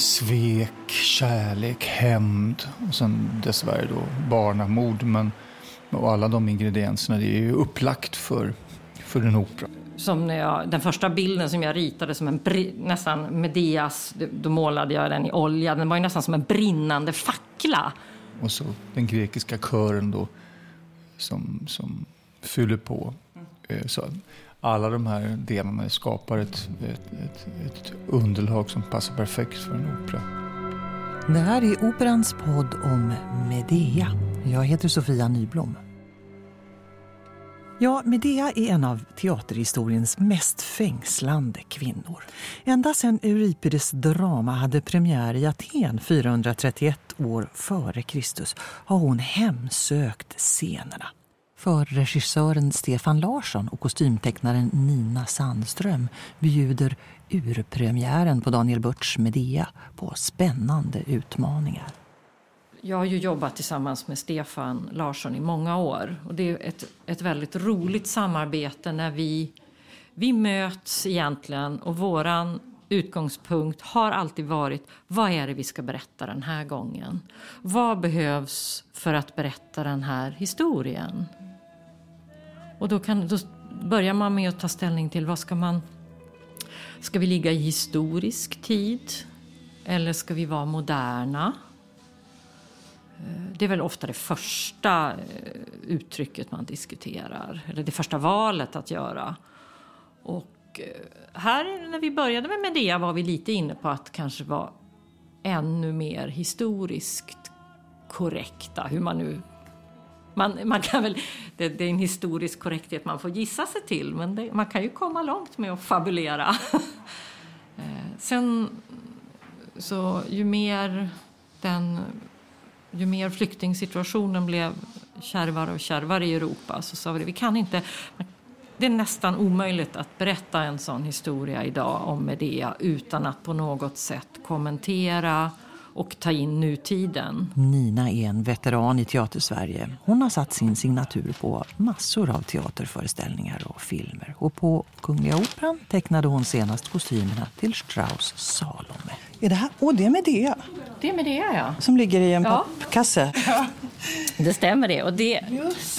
svek, kärlek, hämnd och sen dessvärre då barnamord. Men och alla de ingredienserna, det är ju upplagt för, för en opera. Som när jag, den första bilden som jag ritade som en nästan Medeas, då målade jag den i olja. Den var ju nästan som en brinnande fackla. Och så den grekiska kören då som, som fyller på. Eh, så alla de här delarna skapar ett, ett, ett, ett underlag som passar perfekt för en opera. Det här är Operans podd om Medea. Jag heter Sofia Nyblom. Ja, Medea är en av teaterhistoriens mest fängslande kvinnor. Ända sedan Euripides drama hade premiär i Aten 431 år före Kristus har hon hemsökt scenerna. För regissören Stefan Larsson och kostymtecknaren Nina Sandström bjuder urpremiären på Daniel Börts Medea på spännande utmaningar. Jag har ju jobbat tillsammans med Stefan Larsson i många år. Och det är ett, ett väldigt roligt samarbete när vi, vi möts egentligen och våran utgångspunkt har alltid varit vad är det vi ska berätta den här gången? Vad behövs för att berätta den här historien? Och då, kan, då börjar man med att ta ställning till vad ska man... Ska vi ligga i historisk tid? Eller ska vi vara moderna? Eh, det är väl ofta det första eh, uttrycket man diskuterar, eller det första valet att göra. Och eh, här när vi började med Medea var vi lite inne på att kanske vara ännu mer historiskt korrekta, hur man nu man, man kan väl, det, det, är en historisk korrekthet man får gissa sig till men det, man kan ju komma långt med att fabulera. Eh, sen så ju mer den ju mer flyktingsituationen blev kärvare och kärvare i Europa så sa vi vi kan inte det är nästan omöjligt att berätta en sån historia idag om Medea utan att på något sätt kommentera och ta in nutiden. Nina är en veteran i Teatersverige. Hon har satt sin signatur på massor av teaterföreställningar och filmer. Och på Kungliga Operan tecknade hon senast kostymerna till Strauss Salome. Är det här? Åh, det är Medea. Det är Medea, ja. Som ligger i en ja. pappkasse. Ja. Det stämmer det. Och det,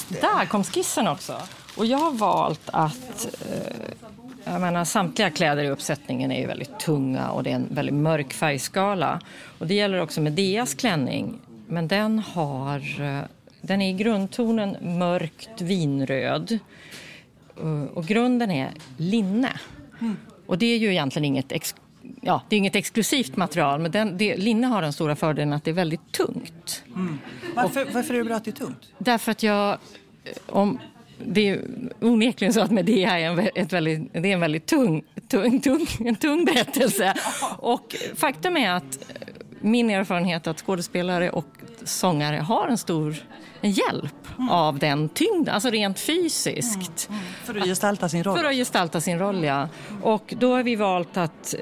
det. Där kom skissen också. Och jag har valt att... Eh, jag menar, samtliga kläder i uppsättningen är ju väldigt tunga och det är en väldigt mörk färgskala. Och det gäller också Medeas klänning. Men den har... Eh, den är i grundtonen mörkt vinröd. Eh, och grunden är linne. Mm. Och det är ju egentligen inget ex ja, det är inget exklusivt material, men den, det, linne har den stora fördelen att det är väldigt tungt. Mm. Varför, och, varför är det bra att det är tungt? Därför att jag... Om, det är onekligen så att Medea är en, ett väldigt, det är en väldigt tung, tung, tung, en tung berättelse. Och faktum är att min erfarenhet är att skådespelare och sångare har en stor hjälp mm. av den tyngden, alltså rent fysiskt. Mm. Mm. För att gestalta sin roll? För att gestalta sin roll, ja. Och då har vi valt att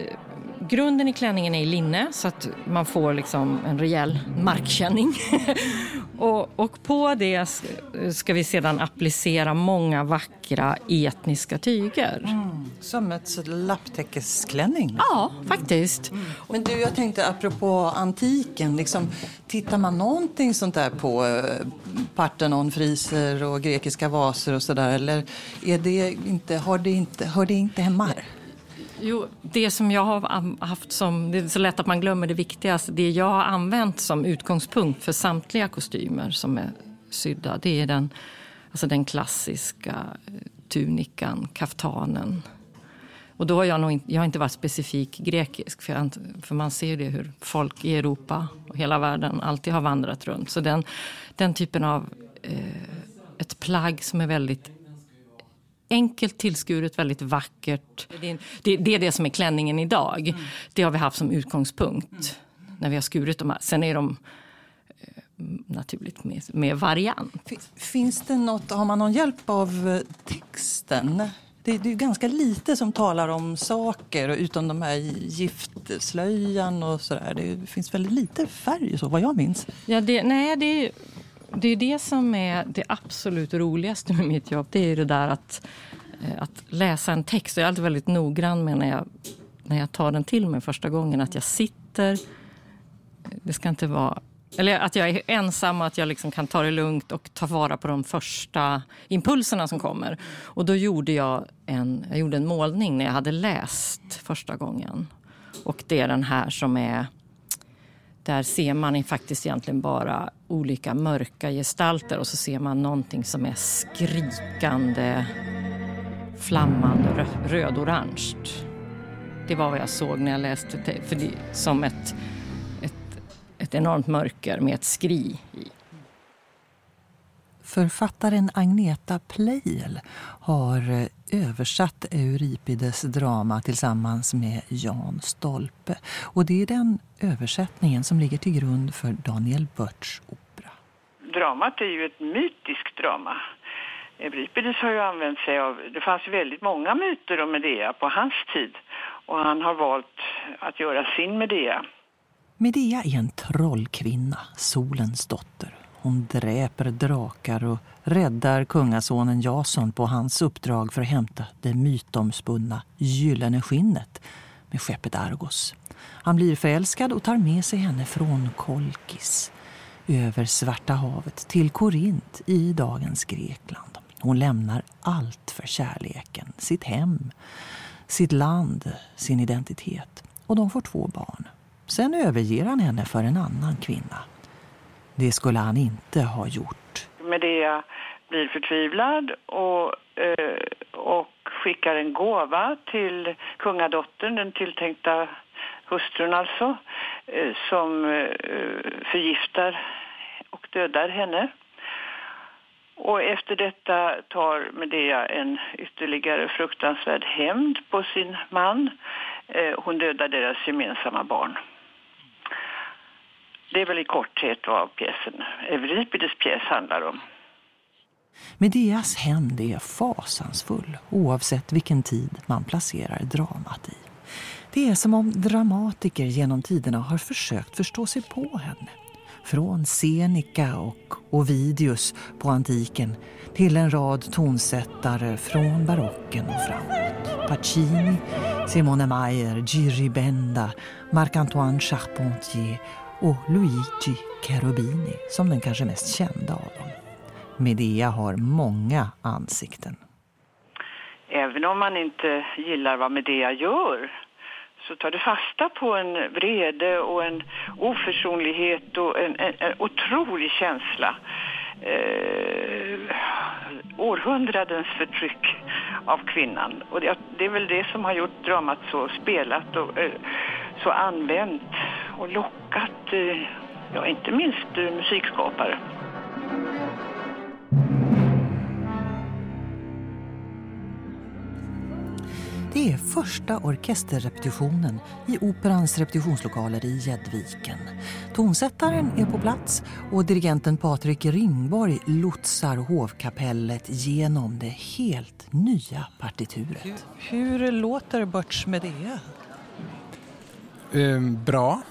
grunden i klänningen är i linne så att man får liksom en rejäl markkänning. och, och, på det ska vi sedan applicera många vackra etniska tyger. Mm. Som ett lapptäckesklänning? Ja, faktiskt. Mm. Men du, jag tänkte apropå antiken, liksom, tittar man någonting sånt där på eh, Parthenon-friser och grekiska vaser och sådär eller är det inte, har det inte, hör det inte hemma här? Jo, det som jag har haft som, det är så lätt att man glömmer det viktigaste, det jag har använt som utgångspunkt för samtliga kostymer som är sydda, det är den, alltså den klassiska eh, tunikan, kaftanen. Och då har jag, nog jag har inte varit specifik grekisk, för, jag, för man ser det hur folk i Europa och hela världen alltid har vandrat runt. Så den, den typen av eh, ett plagg som är väldigt enkelt tillskuret, väldigt vackert. Det, är det som är klänningen idag. Mm. Det har vi haft som utgångspunkt mm. när vi har skurit de här. Sen är de eh, naturligt med, med variant. Finns det något, har man någon hjälp av eh, texten? Det, det är ganska lite som talar om saker, utom de här giftslöjan och sådär. Det finns väldigt lite färg, så vad jag minns. Ja, det, nej, det det är det som är det absolut roligaste med mitt jobb. Det är det där att, eh, att läsa en text. Jag är alltid väldigt noggrann med när jag, när jag tar den till mig första gången. Att jag sitter sitter. Det ska inte vara... Eller att jag är ensam och att jag liksom kan ta det lugnt och ta vara på de första impulserna som kommer. Och då gjorde jag en, jag gjorde en målning när jag hade läst första gången. Och det är den här som är... Där ser man faktiskt egentligen bara olika mörka gestalter och så ser man någonting som är skrikande, flammande röd-orange. Det var vad jag såg när jag läste det, för det, som ett, ett, ett enormt mörker med ett skri i. Författaren Agneta Pleijel har eh, översatt Euripides drama tillsammans med Jan Stolpe. Och det är den översättningen som ligger till grund för Daniel Börts opera. Dramat är ju ett mytiskt drama. Euripides har ju använt sig av, det fanns väldigt många myter om Medea på hans tid och han har valt att göra sin Medea. Medea är en trollkvinna, solens dotter. Hon dräper drakar och räddar kungasonen Jason på hans uppdrag för att hämta det mytomspunna gyllene skinnet med skeppet Argos. Han blir förälskad och tar med sig henne från Kolkis över Svarta havet till Korint i dagens Grekland. Hon lämnar allt för kärleken, sitt hem, sitt land, sin identitet. Och de får två barn. Sen överger han henne för en annan kvinna. Det skulle han inte ha gjort. Medea blir förtvivlad och, eh, och skickar en gåva till kungadottern, den tilltänkta hustrun alltså, eh, som eh, förgiftar och dödar henne. Och efter detta tar Medea en ytterligare fruktansvärd hämnd på sin man. Eh, hon dödar deras gemensamma barn. Det är väl i korthet vad pjäsen, Euripides pjäs handlar om. Medeas hämnd är fasansfull oavsett vilken tid man placerar dramat i. Det är som om dramatiker genom tiderna har försökt förstå sig på henne. Från Seneca och Ovidius på antiken till en rad tonsättare från barocken och framåt. Pacini, Simone Mayer, Giri Benda, Marc-Antoine Charpentier och Luigi Cherubini som den kanske mest kända av dem. Medea har många ansikten. Även om man inte gillar vad Medea gör så tar det fasta på en vrede och en oförsonlighet och en, en, en otrolig känsla. Eh, århundradens förtryck av kvinnan. Och det, det, är väl det som har gjort dramat så spelat och eh, så använt och lockat, eh, ja inte minst eh, musikskapare. Det är första orkesterrepetitionen i Operans repetitionslokaler i Gäddviken. Tonsättaren är på plats och dirigenten Patrik Ringborg lotsar hovkapellet genom det helt nya partituret. Hur, hur låter Börts Medea? Eh, bra.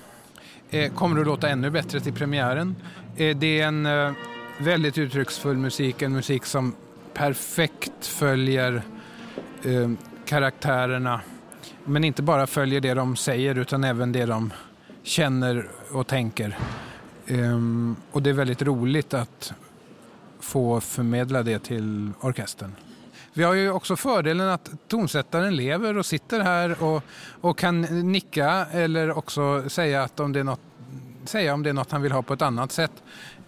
Eh, kommer att låta ännu bättre till premiären. Eh, det är en eh, väldigt uttrycksfull musik, en musik som perfekt följer karaktärerna. Men inte bara följer det de säger utan även det de känner och tänker. Ehm, och det är väldigt roligt att få förmedla det till orkestern. Vi har ju också fördelen att tonsättaren lever och sitter här och, och kan nicka eller också säga, att om det är något, säga om det är något han vill ha på ett annat sätt.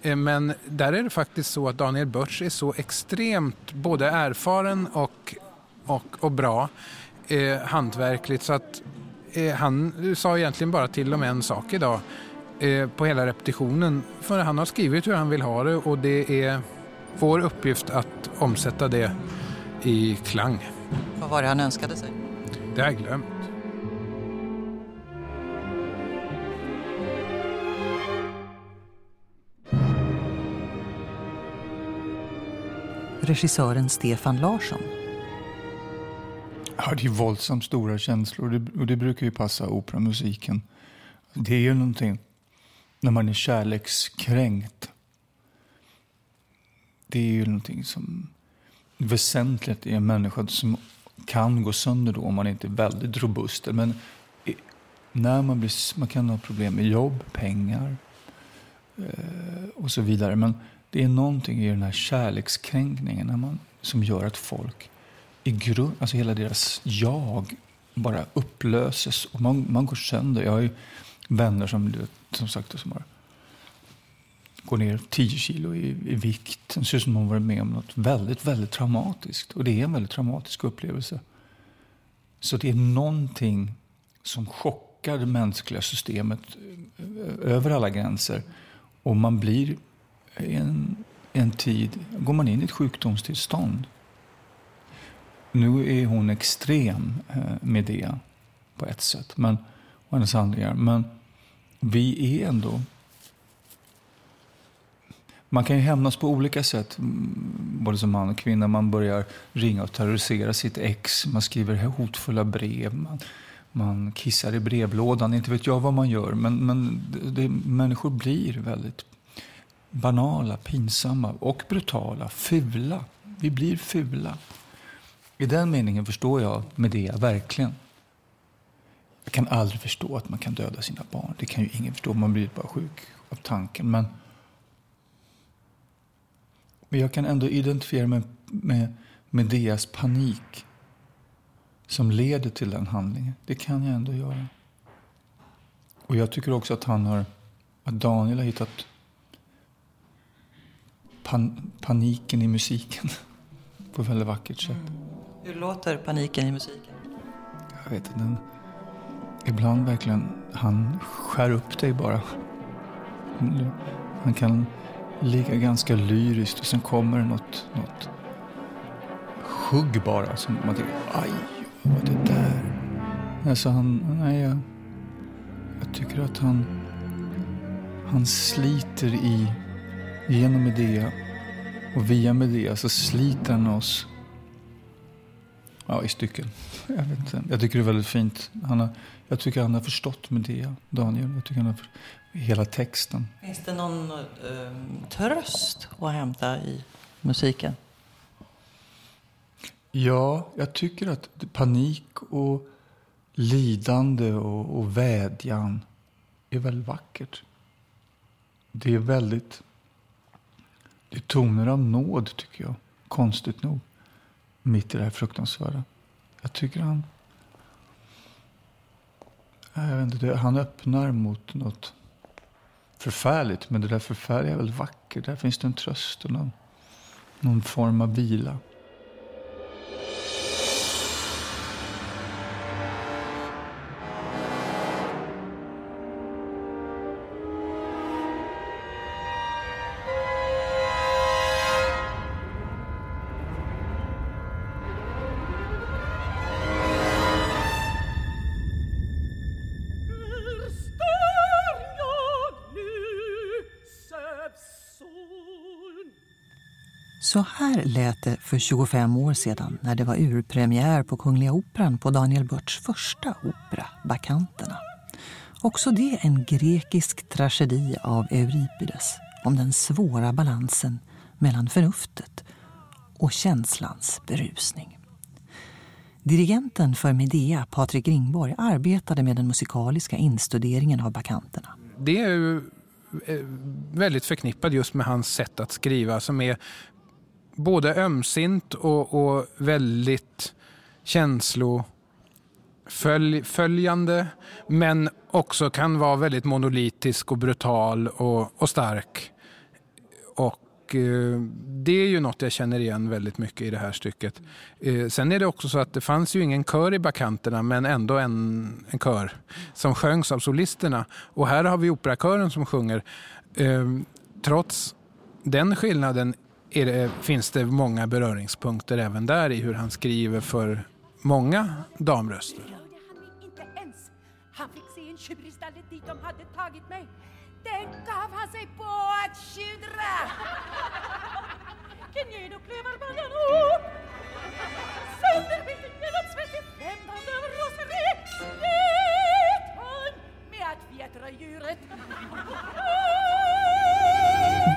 Eh, men där är det faktiskt så att Daniel Börts är så extremt både erfaren och och, och bra eh, hantverkligt så att eh, han sa egentligen bara till om en sak idag eh, på hela repetitionen. För han har skrivit hur han vill ha det och det är vår uppgift att omsätta det i klang. Vad var det han önskade sig? Det har jag glömt. Regissören Stefan Larsson Ja, det är våldsamt stora känslor och det, och det brukar ju passa operamusiken. Det är ju någonting när man är kärlekskränkt. Det är ju någonting som väsentligt i en människa som kan gå sönder då om man inte är väldigt robust. Men när man, blir, man kan ha problem med jobb, pengar eh, och så vidare. Men det är någonting i den här kärlekskränkningen när man, som gör att folk i grund, alltså hela deras jag bara upplöses och man, man går sönder. Jag har ju vänner som, som sagt, som har går ner 10 kilo i, i vikt. Det ser ut som om hon varit med om något väldigt, väldigt traumatiskt. Och det är en väldigt traumatisk upplevelse. Så det är någonting som chockar det mänskliga systemet eh, över alla gränser. Och man blir en, en tid, går man in i ett sjukdomstillstånd. Nu är hon extrem eh, med det på ett sätt, men, och hennes handlingar. Men vi är ändå man kan ju hämnas på olika sätt, mm, både som man och kvinna. Man börjar ringa och terrorisera sitt ex, man skriver hotfulla brev, man, man kissar i brevlådan. Inte vet jag vad man gör, men, men det, människor blir väldigt banala, pinsamma och brutala, fula. Vi blir fula. I den meningen förstår jag Medea verkligen. Jag kan aldrig förstå att man kan döda sina barn. Det kan ju ingen förstå. Man blir bara sjuk av tanken. Men men jag kan ändå identifiera mig med Medeas panik som leder till den handlingen. Det kan jag ändå göra. Och jag tycker också att han har, att Daniel har hittat pan, paniken i musiken på ett väldigt vackert sätt. Mm. Hur låter paniken i musiken? Jag vet inte. Ibland verkligen, han skär upp dig bara. Han kan ligga ganska lyriskt och sen kommer det något, något hugg bara som man tänker, aj, vad var det där? Alltså han, nej, jag, jag tycker att han, han sliter i, genom Medea och via Medea så sliter han oss ja, i stycken. Jag, vet inte. jag tycker det är väldigt fint. Han har, jag tycker han har förstått Medea, Daniel. Jag tycker han har hela texten. Finns det någon eh, tröst att hämta i musiken? Ja, jag tycker att panik och lidande och, och vädjan är väldigt vackert. Det är väldigt... Det är toner av nåd, tycker jag. Konstigt nog. Mitt i det här fruktansvärda. Jag tycker han... Jag vet inte, han öppnar mot något förfärligt. Men det där förfärliga är väldigt vackert. Där finns det en tröst och någon, någon form av vila. Lät det för 25 år sedan när det var urpremiär på Kungliga Operan på Daniel Börts första opera, Bakanterna. Också det en grekisk tragedi av Euripides om den svåra balansen mellan förnuftet och känslans berusning. Dirigenten för Medea, Patrik Ringborg, arbetade med den musikaliska instuderingen av Bakanterna. Det är ju eh, väldigt förknippat just med hans sätt att skriva som är både ömsint och, och väldigt känsloföljande men också kan vara väldigt monolitisk och brutal och, och stark. Och eh, det är ju något jag känner igen väldigt mycket i det här stycket. Eh, sen är det också så att det fanns ju ingen kör i bakanterna men ändå en, en kör som sjöngs av solisterna. Och här har vi operakören som sjunger. Eh, trots den skillnaden det, finns det många beröringspunkter även där i hur han skriver för många damröster. Han fick se en tjur i stallet dit de hade tagit mig. Den gav han sig på att tjudra. Gned och klövarbaljan upp. Sönderbiten genom svettigt främmande roseri. Slet hon med att fjättra djuret.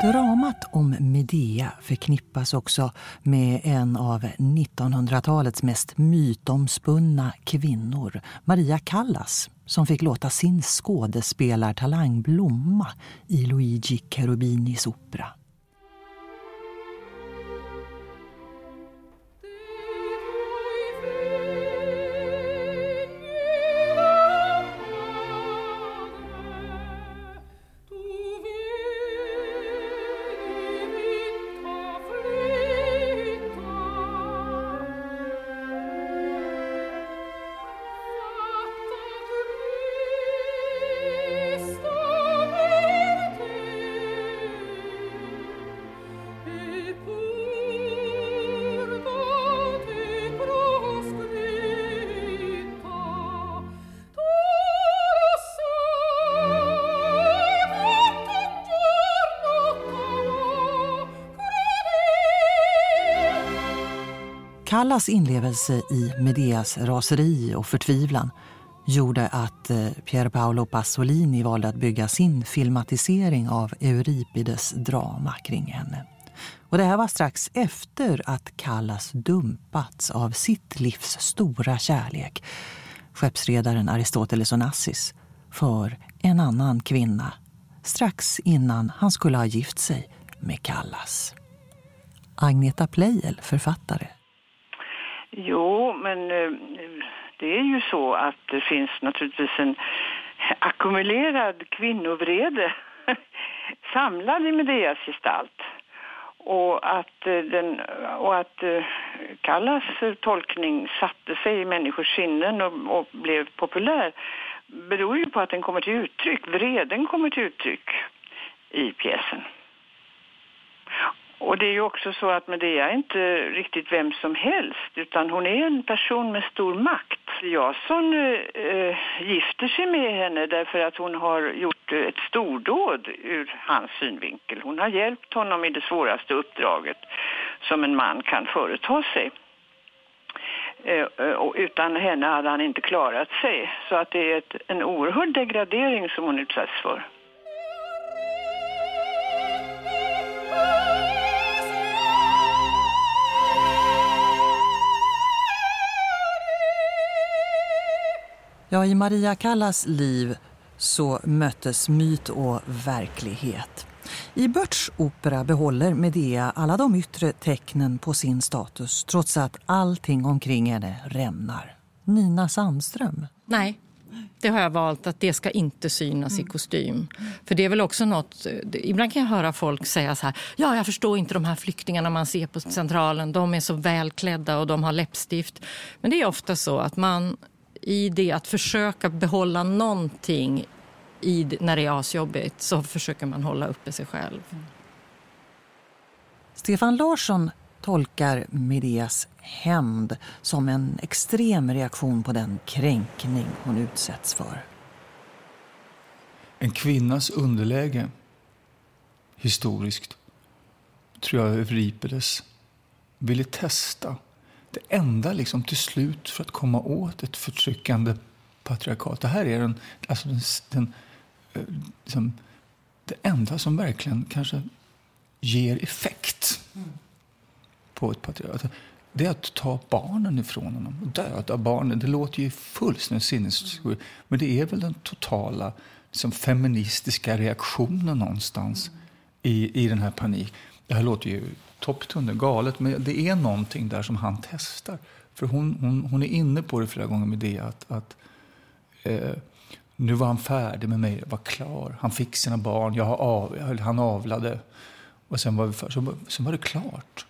Dramat om Medea förknippas också med en av 1900-talets mest mytomspunna kvinnor, Maria Callas som fick låta sin skådespelartalang blomma i Luigi Cherubinis opera. Callas inlevelse i Medeas raseri och förtvivlan gjorde att eh, Pier Paolo Pasolini valde att bygga sin filmatisering av Euripides drama kring henne. Och det här var strax efter att Callas dumpats av sitt livs stora kärlek, skeppsredaren Aristoteles Onassis, för en annan kvinna strax innan han skulle ha gift sig med Callas. Agneta Pleijel, författare, Jo, men eh, det är ju så att det finns naturligtvis en ackumulerad kvinnovrede samlad i Medeas gestalt. Och att, eh, den, och att eh, Kallas Callas tolkning satte sig i människors sinnen och, och blev populär beror ju på att den kommer till uttryck, vreden kommer till uttryck i pjäsen. Och det är ju också så att Medea är inte riktigt vem som helst utan hon är en person med stor makt. Jason äh, gifter sig med henne därför att hon har gjort eh, ett stordåd ur hans synvinkel. Hon har hjälpt honom i det svåraste uppdraget som en man kan företa sig. Eh, och utan henne hade han inte klarat sig. Så att det är ett, en oerhörd degradering som hon utsätts för. Ja, i Maria Callas liv så möttes myt och verklighet. I Börts opera behåller Medea alla de yttre tecknen på sin status trots att allting omkring henne rämnar. Nina Sandström? Nej, det har jag valt att det ska inte synas i kostym. För det är väl också något, ibland kan jag höra folk säga så här, ja jag förstår inte de här flyktingarna man ser på Centralen, de är så välklädda och de har läppstift. Men det är ofta så att man i det att försöka behålla någonting i, när det är asjobbigt så försöker man hålla uppe sig själv. Stefan Larsson tolkar Medeas hämnd som en extrem reaktion på den kränkning hon utsätts för. En kvinnas underläge historiskt tror jag Euripides ville testa det enda liksom till slut för att komma åt ett förtryckande patriarkat. Det här är den, alltså den, den eh, liksom, det enda som verkligen kanske ger effekt på ett patriarkat. Det är att ta barnen ifrån honom. Döda barnen. Det låter ju fullständigt sinnessjukt. Men det är väl den totala liksom, feministiska reaktionen någonstans i, i den här paniken. Det här låter ju topptunnel, galet. Men det är någonting där som han testar. För hon, hon, hon är inne på det flera gånger med det att, att eh, nu var han färdig med mig, var klar. Han fick sina barn, jag av, han avlade. Och sen var, vi för, så, sen var det klart.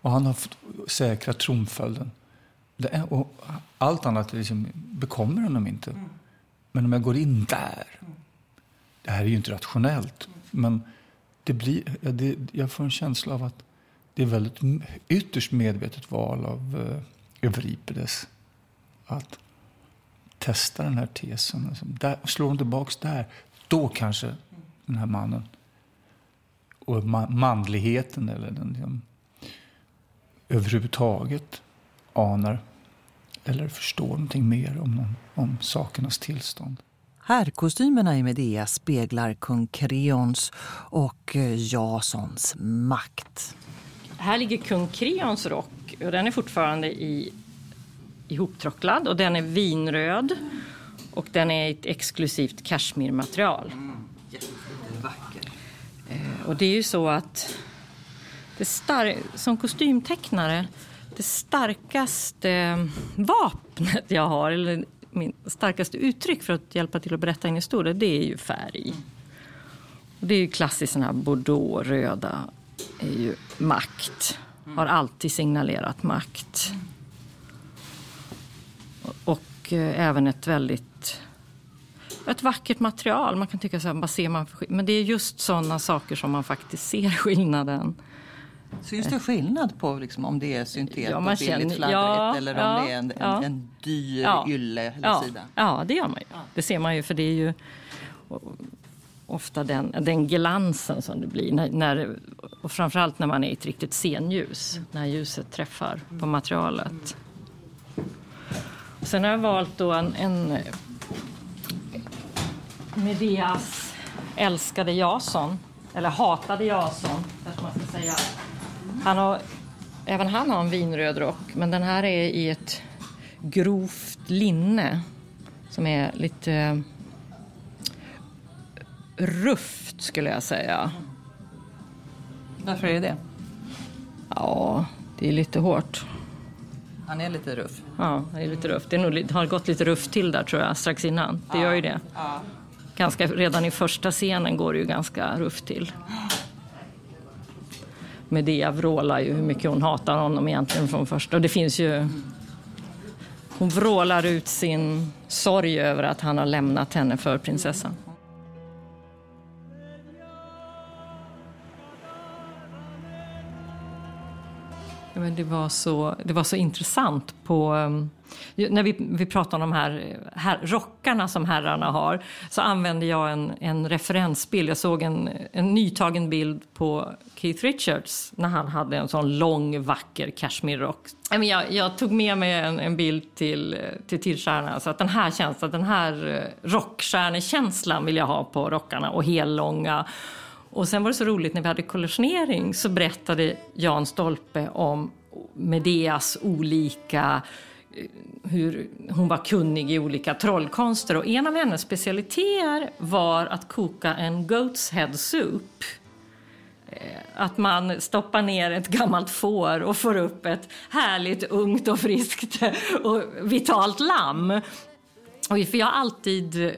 Och han har säkrat tronföljden. Och allt annat liksom bekommer honom inte. Men om jag går in där. Det här är ju inte rationellt. Men det blir, det, jag får en känsla av att det är väldigt ytterst medvetet val av uh, Euripides att testa den här tesen. Alltså, där, slår hon tillbaks där, då kanske den här mannen och manligheten eller den liksom, överhuvudtaget anar eller förstår någonting mer om, om sakernas tillstånd. Herrkostymerna i Medea speglar kung Kreons och eh, Jasons makt. Här ligger kung Kreons rock och den är fortfarande i, ihoptråcklad och den är vinröd och den är ett exklusivt kashmirmaterial. Mm, jättevacker. Eh, och det är ju så att det star- som kostymtecknare, det starkaste vapnet jag har, eller min starkaste uttryck för att hjälpa till att berätta en historia, det är ju färg. Och det är ju klassiskt sån här bordeaux-röda, är ju makt. Har alltid signalerat makt. Och eh, även ett väldigt ett vackert material. Man kan tycka så här, vad ser man för Men det är just sådana saker som man faktiskt ser skillnaden. Syns det skillnad på liksom, om det är syntet Ja, och billigt känner- fladdrigt ja, eller om ja, det är en, en, en dyr Ja. ylle eller Ja, sida? ja, det gör man ju. Det ser man ju, för det är ju ofta den, den glansen som det blir. När, när, och framförallt när man är i ett riktigt scenljus, när ljuset träffar på materialet. Sen har jag valt då en, en Medeas älskade Jason, eller hatade Jason, kanske man ska säga. Han har, även han har en vinröd rock, men den här är i ett grovt linne som är lite eh, rufft skulle jag säga. Varför är det? Ja, det är lite hårt. Han är lite ruff. Ja, det är lite rufft. Det är nog, har gått lite rufft till där tror jag, strax innan. Det gör ju det. Ganska, redan i första scenen går det ju ganska rufft till. Medea vrålar ju hur mycket hon hatar honom egentligen från första. Och det finns ju... Hon vrålar ut sin sorg över att han har lämnat henne för prinsessan. Men det, var så, det var så intressant på... Um, när vi, vi pratade om de här, här rockarna som herrarna har så använde jag en, en referensbild. Jag såg en, en nytagen bild på Keith Richards när han hade en sån lång, vacker kashmirrock. Jag, jag tog med mig en, en bild till, till Tillstjärna. Så att den här känslan, den här eh, rockstjärnekänslan vill jag ha på rockarna och hellånga. Och sen var det så roligt när vi hade kollationering så berättade Jan Stolpe om Medeas olika eh, hur hon var kunnig i olika trollkonster och en av hennes specialiteter var att koka en goat's head soup. Eh, att man stoppar ner ett gammalt får och får upp ett härligt ungt och friskt och vitalt lamm. Och för jag har alltid, eh,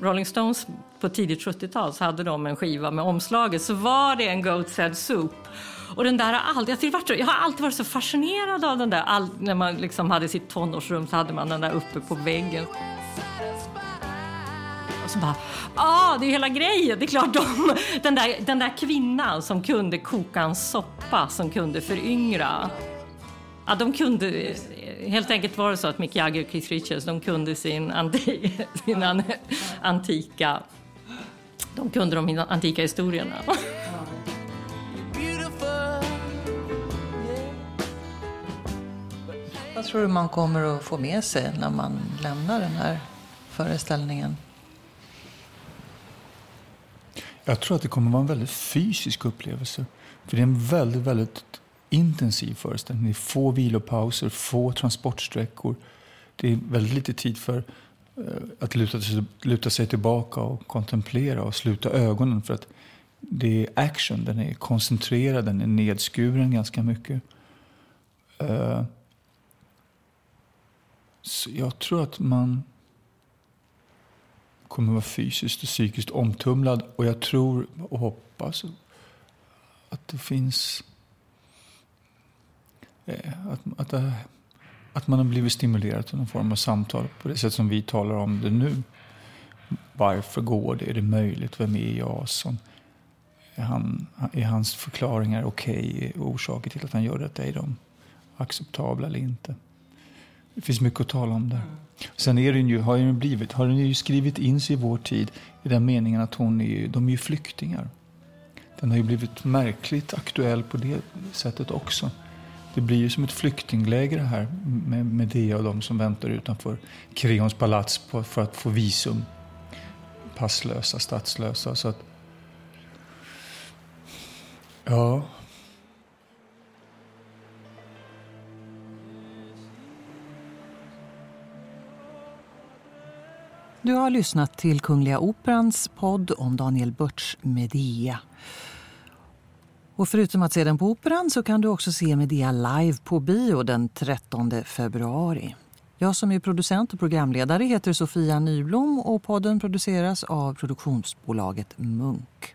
Rolling Stones på tidigt 70-tal så hade de en skiva med omslaget så var det en Goat's Head Soup. Och den där har alltid, jag, varit jag har alltid varit så fascinerad av den där. All, när man liksom hade sitt tonårsrum så hade man den där uppe på väggen. Och så bara, ah, det är hela grejen. Det är klart, de, den, där, den där kvinnan som kunde koka en soppa som kunde föryngra. Ja, de kunde, helt enkelt var det så att Mick Jagger och Keith Richards, de kunde sin, anti, sin an, antika, de kunde de antika historierna. Vad tror du man kommer att få med sig när man lämnar den här föreställningen? Jag tror att det kommer vara en väldigt fysisk upplevelse. För det är en väldigt, väldigt intensiv föreställning. Det är få vilopauser, få transportsträckor. Det är väldigt lite tid för Eh, att luta sig, luta sig tillbaka och kontemplera och sluta ögonen. För att det är action, den är koncentrerad, den är nedskuren ganska mycket. Eh, så jag tror att man kommer att vara fysiskt och psykiskt omtumlad. Och jag tror och hoppas att det finns... Eh, att, att, det- att man har blivit stimulerad till någon form av samtal på det sätt som vi talar om det nu. Varför går det? Är det möjligt? Vem är Jason? Är, han, är hans förklaringar okej? Orsaker till att han gör detta, är de acceptabla eller inte? Det finns mycket att tala om där. Sen är den ju, har den ju blivit, har den ju skrivit in sig i vår tid i den meningen att hon är, de är ju flyktingar. Den har ju blivit märkligt aktuell på det sättet också. Det blir ju som ett flyktingläger det här med Medea och de som väntar utanför Kreons palats på, för att få visum. passlösa, statslösa. Så att, ja... Du har lyssnat till Kungliga Operans podd om Daniel Börts Medea. Och förutom att se den på Operan så kan du också se Medea live på bio den 13 februari. Jag som är producent och programledare heter Sofia Nyblom och podden produceras av produktionsbolaget Munk.